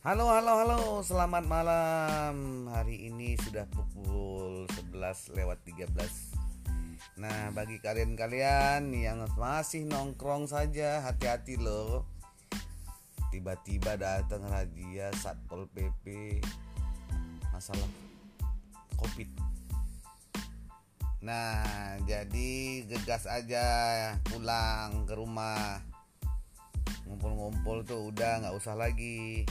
Halo, halo, halo, selamat malam. Hari ini sudah pukul 11 lewat 13. Nah, bagi kalian-kalian yang masih nongkrong saja, hati-hati loh. Tiba-tiba datang razia Satpol PP masalah Covid. Nah, jadi gegas aja pulang ke rumah. Ngumpul-ngumpul tuh udah nggak usah lagi